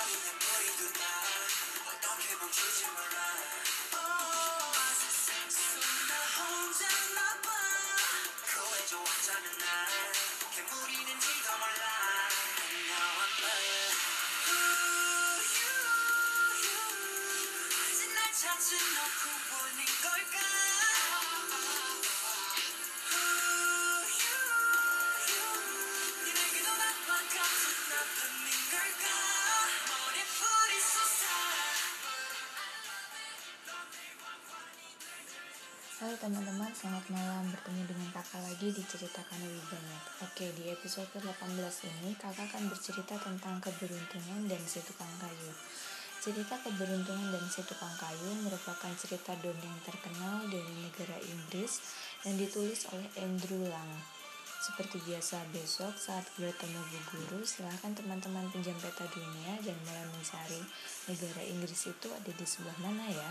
어린 내 머리 두말 어떻게 멈추지 말아 teman-teman, selamat malam. Bertemu dengan kakak lagi di Ceritakan Banyak Oke, di episode ke-18 ini kakak akan bercerita tentang keberuntungan dan si tukang kayu. Cerita keberuntungan dan si tukang kayu merupakan cerita dongeng terkenal dari negara Inggris dan ditulis oleh Andrew Lang. Seperti biasa besok saat bertemu Bu Guru, silahkan teman-teman pinjam peta dunia dan mulai mencari negara Inggris itu ada di sebelah mana ya.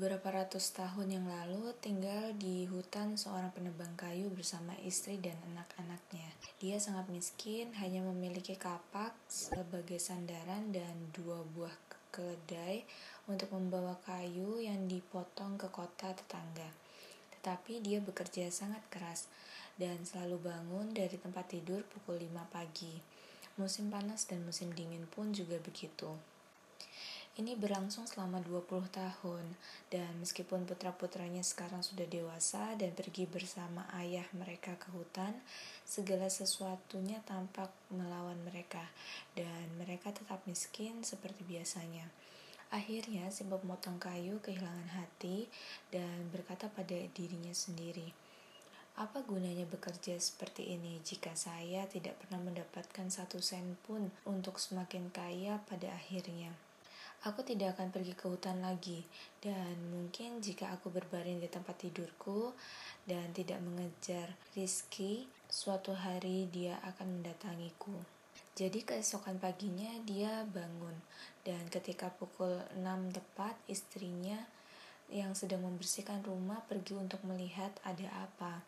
Beberapa ratus tahun yang lalu tinggal di hutan seorang penebang kayu bersama istri dan anak-anaknya. Dia sangat miskin, hanya memiliki kapak sebagai sandaran dan dua buah keledai untuk membawa kayu yang dipotong ke kota tetangga. Tetapi dia bekerja sangat keras dan selalu bangun dari tempat tidur pukul 5 pagi. Musim panas dan musim dingin pun juga begitu. Ini berlangsung selama 20 tahun dan meskipun putra-putranya sekarang sudah dewasa dan pergi bersama ayah mereka ke hutan, segala sesuatunya tampak melawan mereka dan mereka tetap miskin seperti biasanya. Akhirnya si pemotong kayu kehilangan hati dan berkata pada dirinya sendiri, apa gunanya bekerja seperti ini jika saya tidak pernah mendapatkan satu sen pun untuk semakin kaya pada akhirnya? Aku tidak akan pergi ke hutan lagi, dan mungkin jika aku berbaring di tempat tidurku dan tidak mengejar rizki, suatu hari dia akan mendatangiku. Jadi keesokan paginya dia bangun, dan ketika pukul 6 tepat istrinya yang sedang membersihkan rumah pergi untuk melihat ada apa.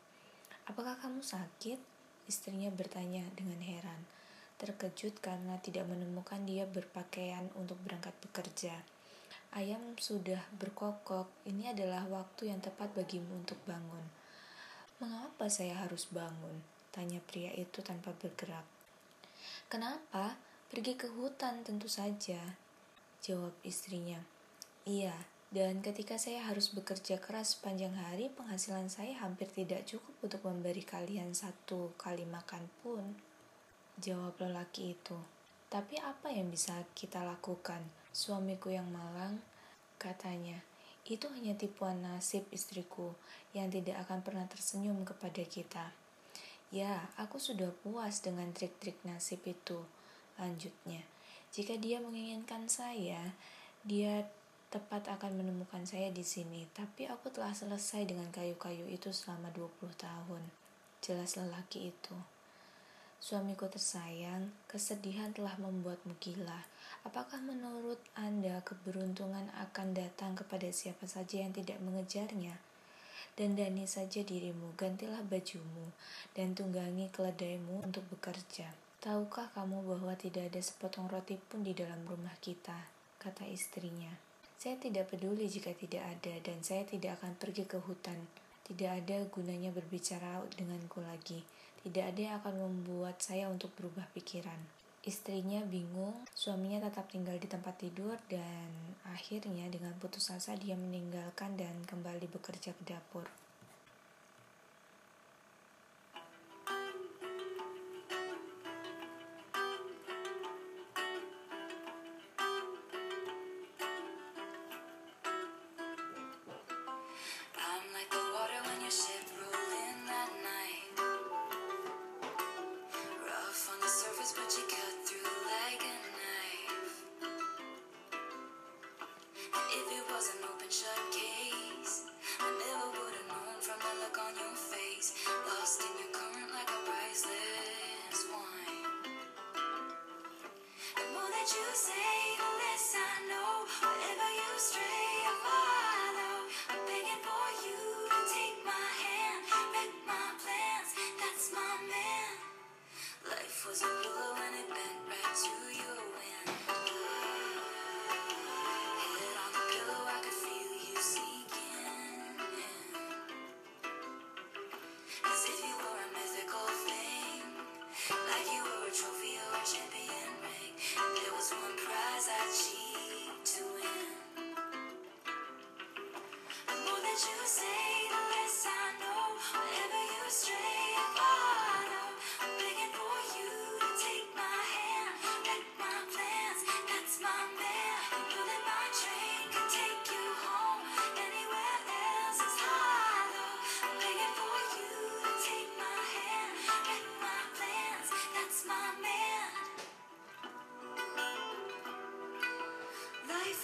Apakah kamu sakit? Istrinya bertanya dengan heran terkejut karena tidak menemukan dia berpakaian untuk berangkat bekerja. Ayam sudah berkokok, ini adalah waktu yang tepat bagimu untuk bangun. Mengapa saya harus bangun? Tanya pria itu tanpa bergerak. Kenapa? Pergi ke hutan tentu saja. Jawab istrinya. Iya, dan ketika saya harus bekerja keras sepanjang hari, penghasilan saya hampir tidak cukup untuk memberi kalian satu kali makan pun. Jawab lelaki itu. Tapi apa yang bisa kita lakukan? Suamiku yang malang, katanya. Itu hanya tipuan nasib istriku yang tidak akan pernah tersenyum kepada kita. Ya, aku sudah puas dengan trik-trik nasib itu. Lanjutnya, jika dia menginginkan saya, dia tepat akan menemukan saya di sini. Tapi aku telah selesai dengan kayu-kayu itu selama 20 tahun. Jelas lelaki itu. Suamiku tersayang, kesedihan telah membuatmu gila. Apakah menurut Anda keberuntungan akan datang kepada siapa saja yang tidak mengejarnya? Dandani saja dirimu, gantilah bajumu, dan tunggangi keledaimu untuk bekerja. Tahukah kamu bahwa tidak ada sepotong roti pun di dalam rumah kita? Kata istrinya. Saya tidak peduli jika tidak ada, dan saya tidak akan pergi ke hutan. Tidak ada gunanya berbicara denganku lagi. Tidak ada yang akan membuat saya untuk berubah pikiran. Istrinya bingung, suaminya tetap tinggal di tempat tidur dan akhirnya dengan putus asa dia meninggalkan dan kembali bekerja ke dapur. was an open shut case. I never would have known from the look on your face. Lost in your current like a priceless wine. The more that you say.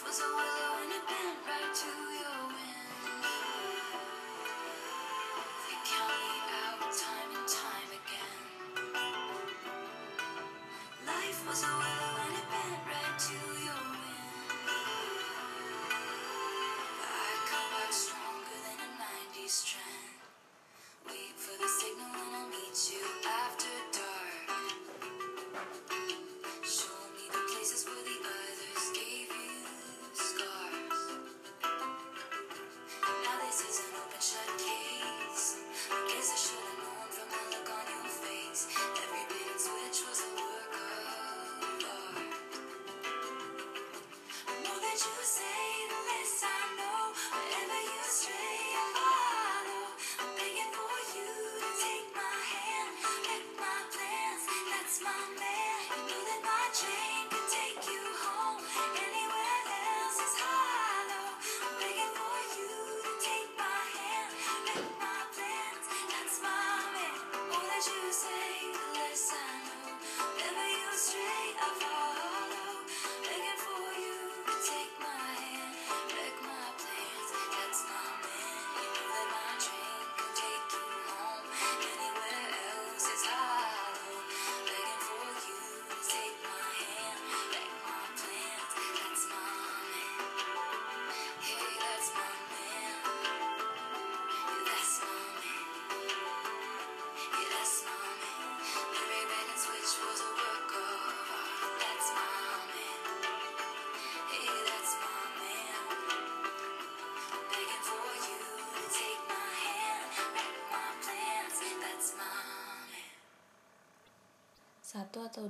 Satu atau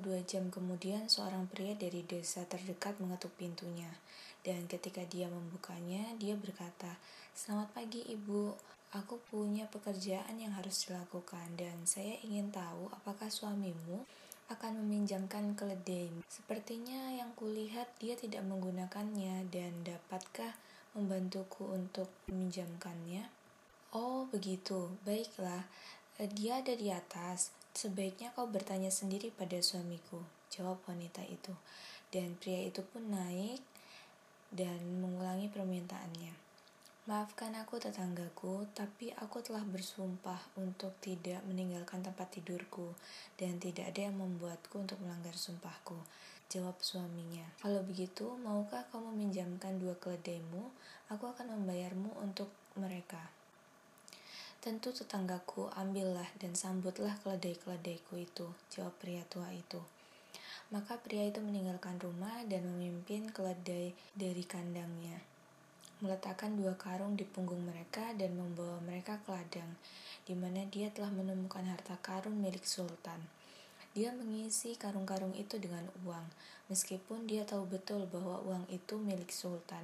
dua jam kemudian, seorang pria dari desa terdekat mengetuk pintunya. Dan ketika dia membukanya, dia berkata, Selamat pagi ibu, aku punya pekerjaan yang harus dilakukan dan saya ingin tahu apakah suamimu akan meminjamkan keledai. Sepertinya yang kulihat dia tidak menggunakannya dan dapatkah membantuku untuk meminjamkannya? Oh, begitu. Baiklah. Dia ada di atas. Sebaiknya kau bertanya sendiri pada suamiku, jawab wanita itu. Dan pria itu pun naik dan mengulangi permintaannya. Maafkan aku tetanggaku, tapi aku telah bersumpah untuk tidak meninggalkan tempat tidurku dan tidak ada yang membuatku untuk melanggar sumpahku. Jawab suaminya. Kalau begitu, maukah kamu minjamkan dua keledaimu? Aku akan membayarmu untuk mereka. Tentu tetanggaku, ambillah dan sambutlah keledai-keledaiku itu, jawab pria tua itu. Maka pria itu meninggalkan rumah dan memimpin keledai dari kandangnya meletakkan dua karung di punggung mereka dan membawa mereka ke ladang, di mana dia telah menemukan harta karun milik sultan. Dia mengisi karung-karung itu dengan uang, meskipun dia tahu betul bahwa uang itu milik sultan.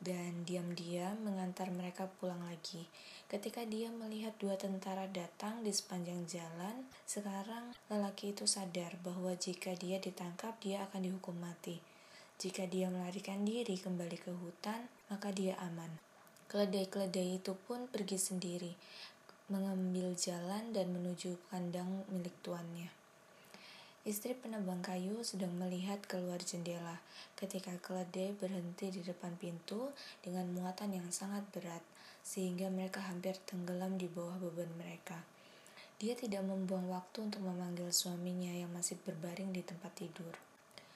Dan diam-diam mengantar mereka pulang lagi. Ketika dia melihat dua tentara datang di sepanjang jalan, sekarang lelaki itu sadar bahwa jika dia ditangkap, dia akan dihukum mati. Jika dia melarikan diri kembali ke hutan, maka dia aman. Keledai-keledai itu pun pergi sendiri, mengambil jalan dan menuju kandang milik tuannya. Istri penebang kayu sedang melihat keluar jendela ketika keledai berhenti di depan pintu dengan muatan yang sangat berat, sehingga mereka hampir tenggelam di bawah beban mereka. Dia tidak membuang waktu untuk memanggil suaminya yang masih berbaring di tempat tidur.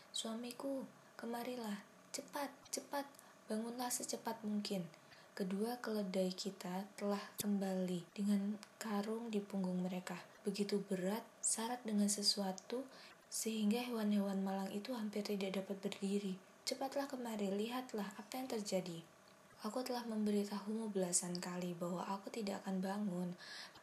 Suamiku, Kemarilah, cepat, cepat, bangunlah secepat mungkin. Kedua keledai kita telah kembali dengan karung di punggung mereka. Begitu berat, syarat dengan sesuatu, sehingga hewan-hewan malang itu hampir tidak dapat berdiri. Cepatlah kemari, lihatlah apa yang terjadi. Aku telah memberitahumu belasan kali bahwa aku tidak akan bangun.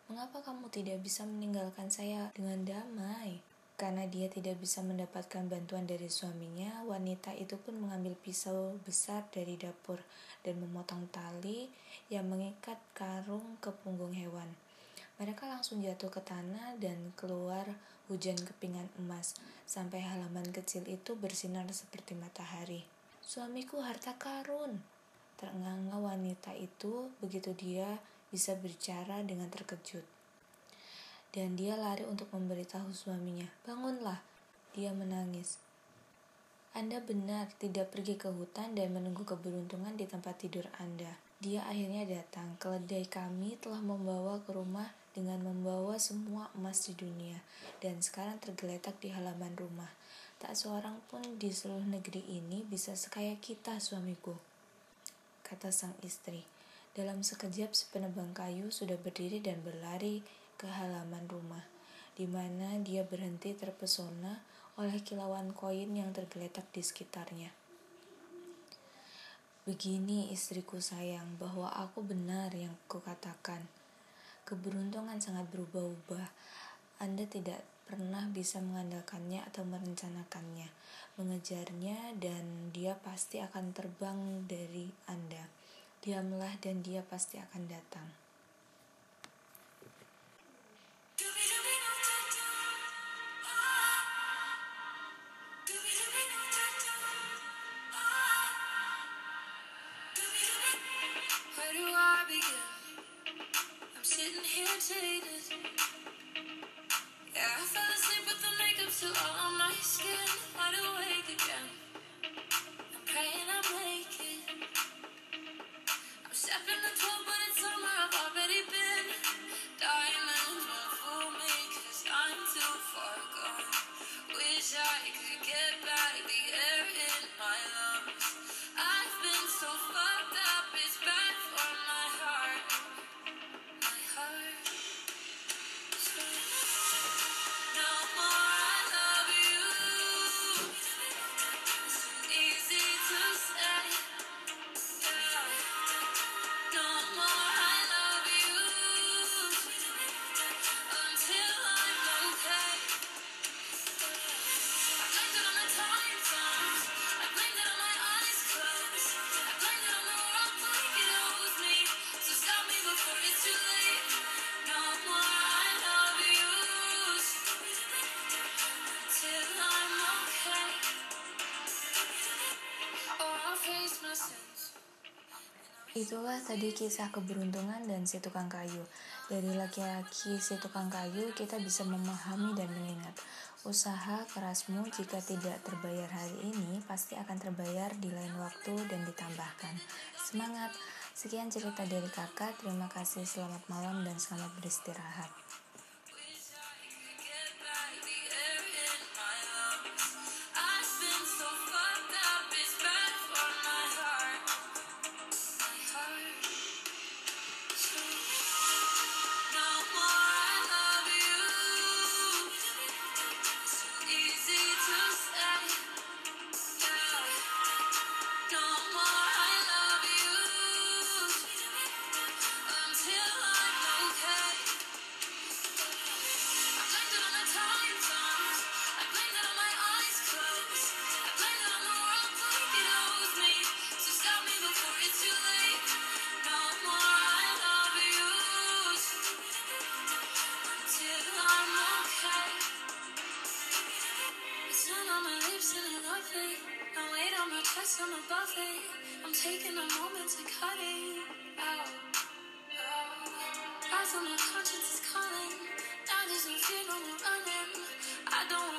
Mengapa kamu tidak bisa meninggalkan saya dengan damai? Karena dia tidak bisa mendapatkan bantuan dari suaminya, wanita itu pun mengambil pisau besar dari dapur dan memotong tali yang mengikat karung ke punggung hewan. Mereka langsung jatuh ke tanah dan keluar hujan kepingan emas sampai halaman kecil itu bersinar seperti matahari. Suamiku harta karun. Terengah wanita itu begitu dia bisa berbicara dengan terkejut dan dia lari untuk memberitahu suaminya. Bangunlah, dia menangis. Anda benar tidak pergi ke hutan dan menunggu keberuntungan di tempat tidur Anda. Dia akhirnya datang. Keledai kami telah membawa ke rumah dengan membawa semua emas di dunia dan sekarang tergeletak di halaman rumah. Tak seorang pun di seluruh negeri ini bisa sekaya kita, suamiku, kata sang istri. Dalam sekejap, si penebang kayu sudah berdiri dan berlari ke halaman rumah, di mana dia berhenti terpesona oleh kilauan koin yang tergeletak di sekitarnya. Begini istriku sayang, bahwa aku benar yang kukatakan. Keberuntungan sangat berubah-ubah. Anda tidak pernah bisa mengandalkannya atau merencanakannya, mengejarnya, dan dia pasti akan terbang dari Anda. Diamlah, dan dia pasti akan datang. Where? sitting here jaded. Yeah, I fell asleep with the makeup still all on my skin wide awake again. I'm praying I make it. I'm stepping the 12, but it's on my body. Itulah tadi kisah keberuntungan dan si tukang kayu. Dari laki-laki si tukang kayu, kita bisa memahami dan mengingat. Usaha kerasmu jika tidak terbayar hari ini, pasti akan terbayar di lain waktu dan ditambahkan. Semangat! Sekian cerita dari kakak, terima kasih, selamat malam dan selamat beristirahat. cutting out. Eyes on my conscience is calling. Now there's no fear feel on the running. I don't.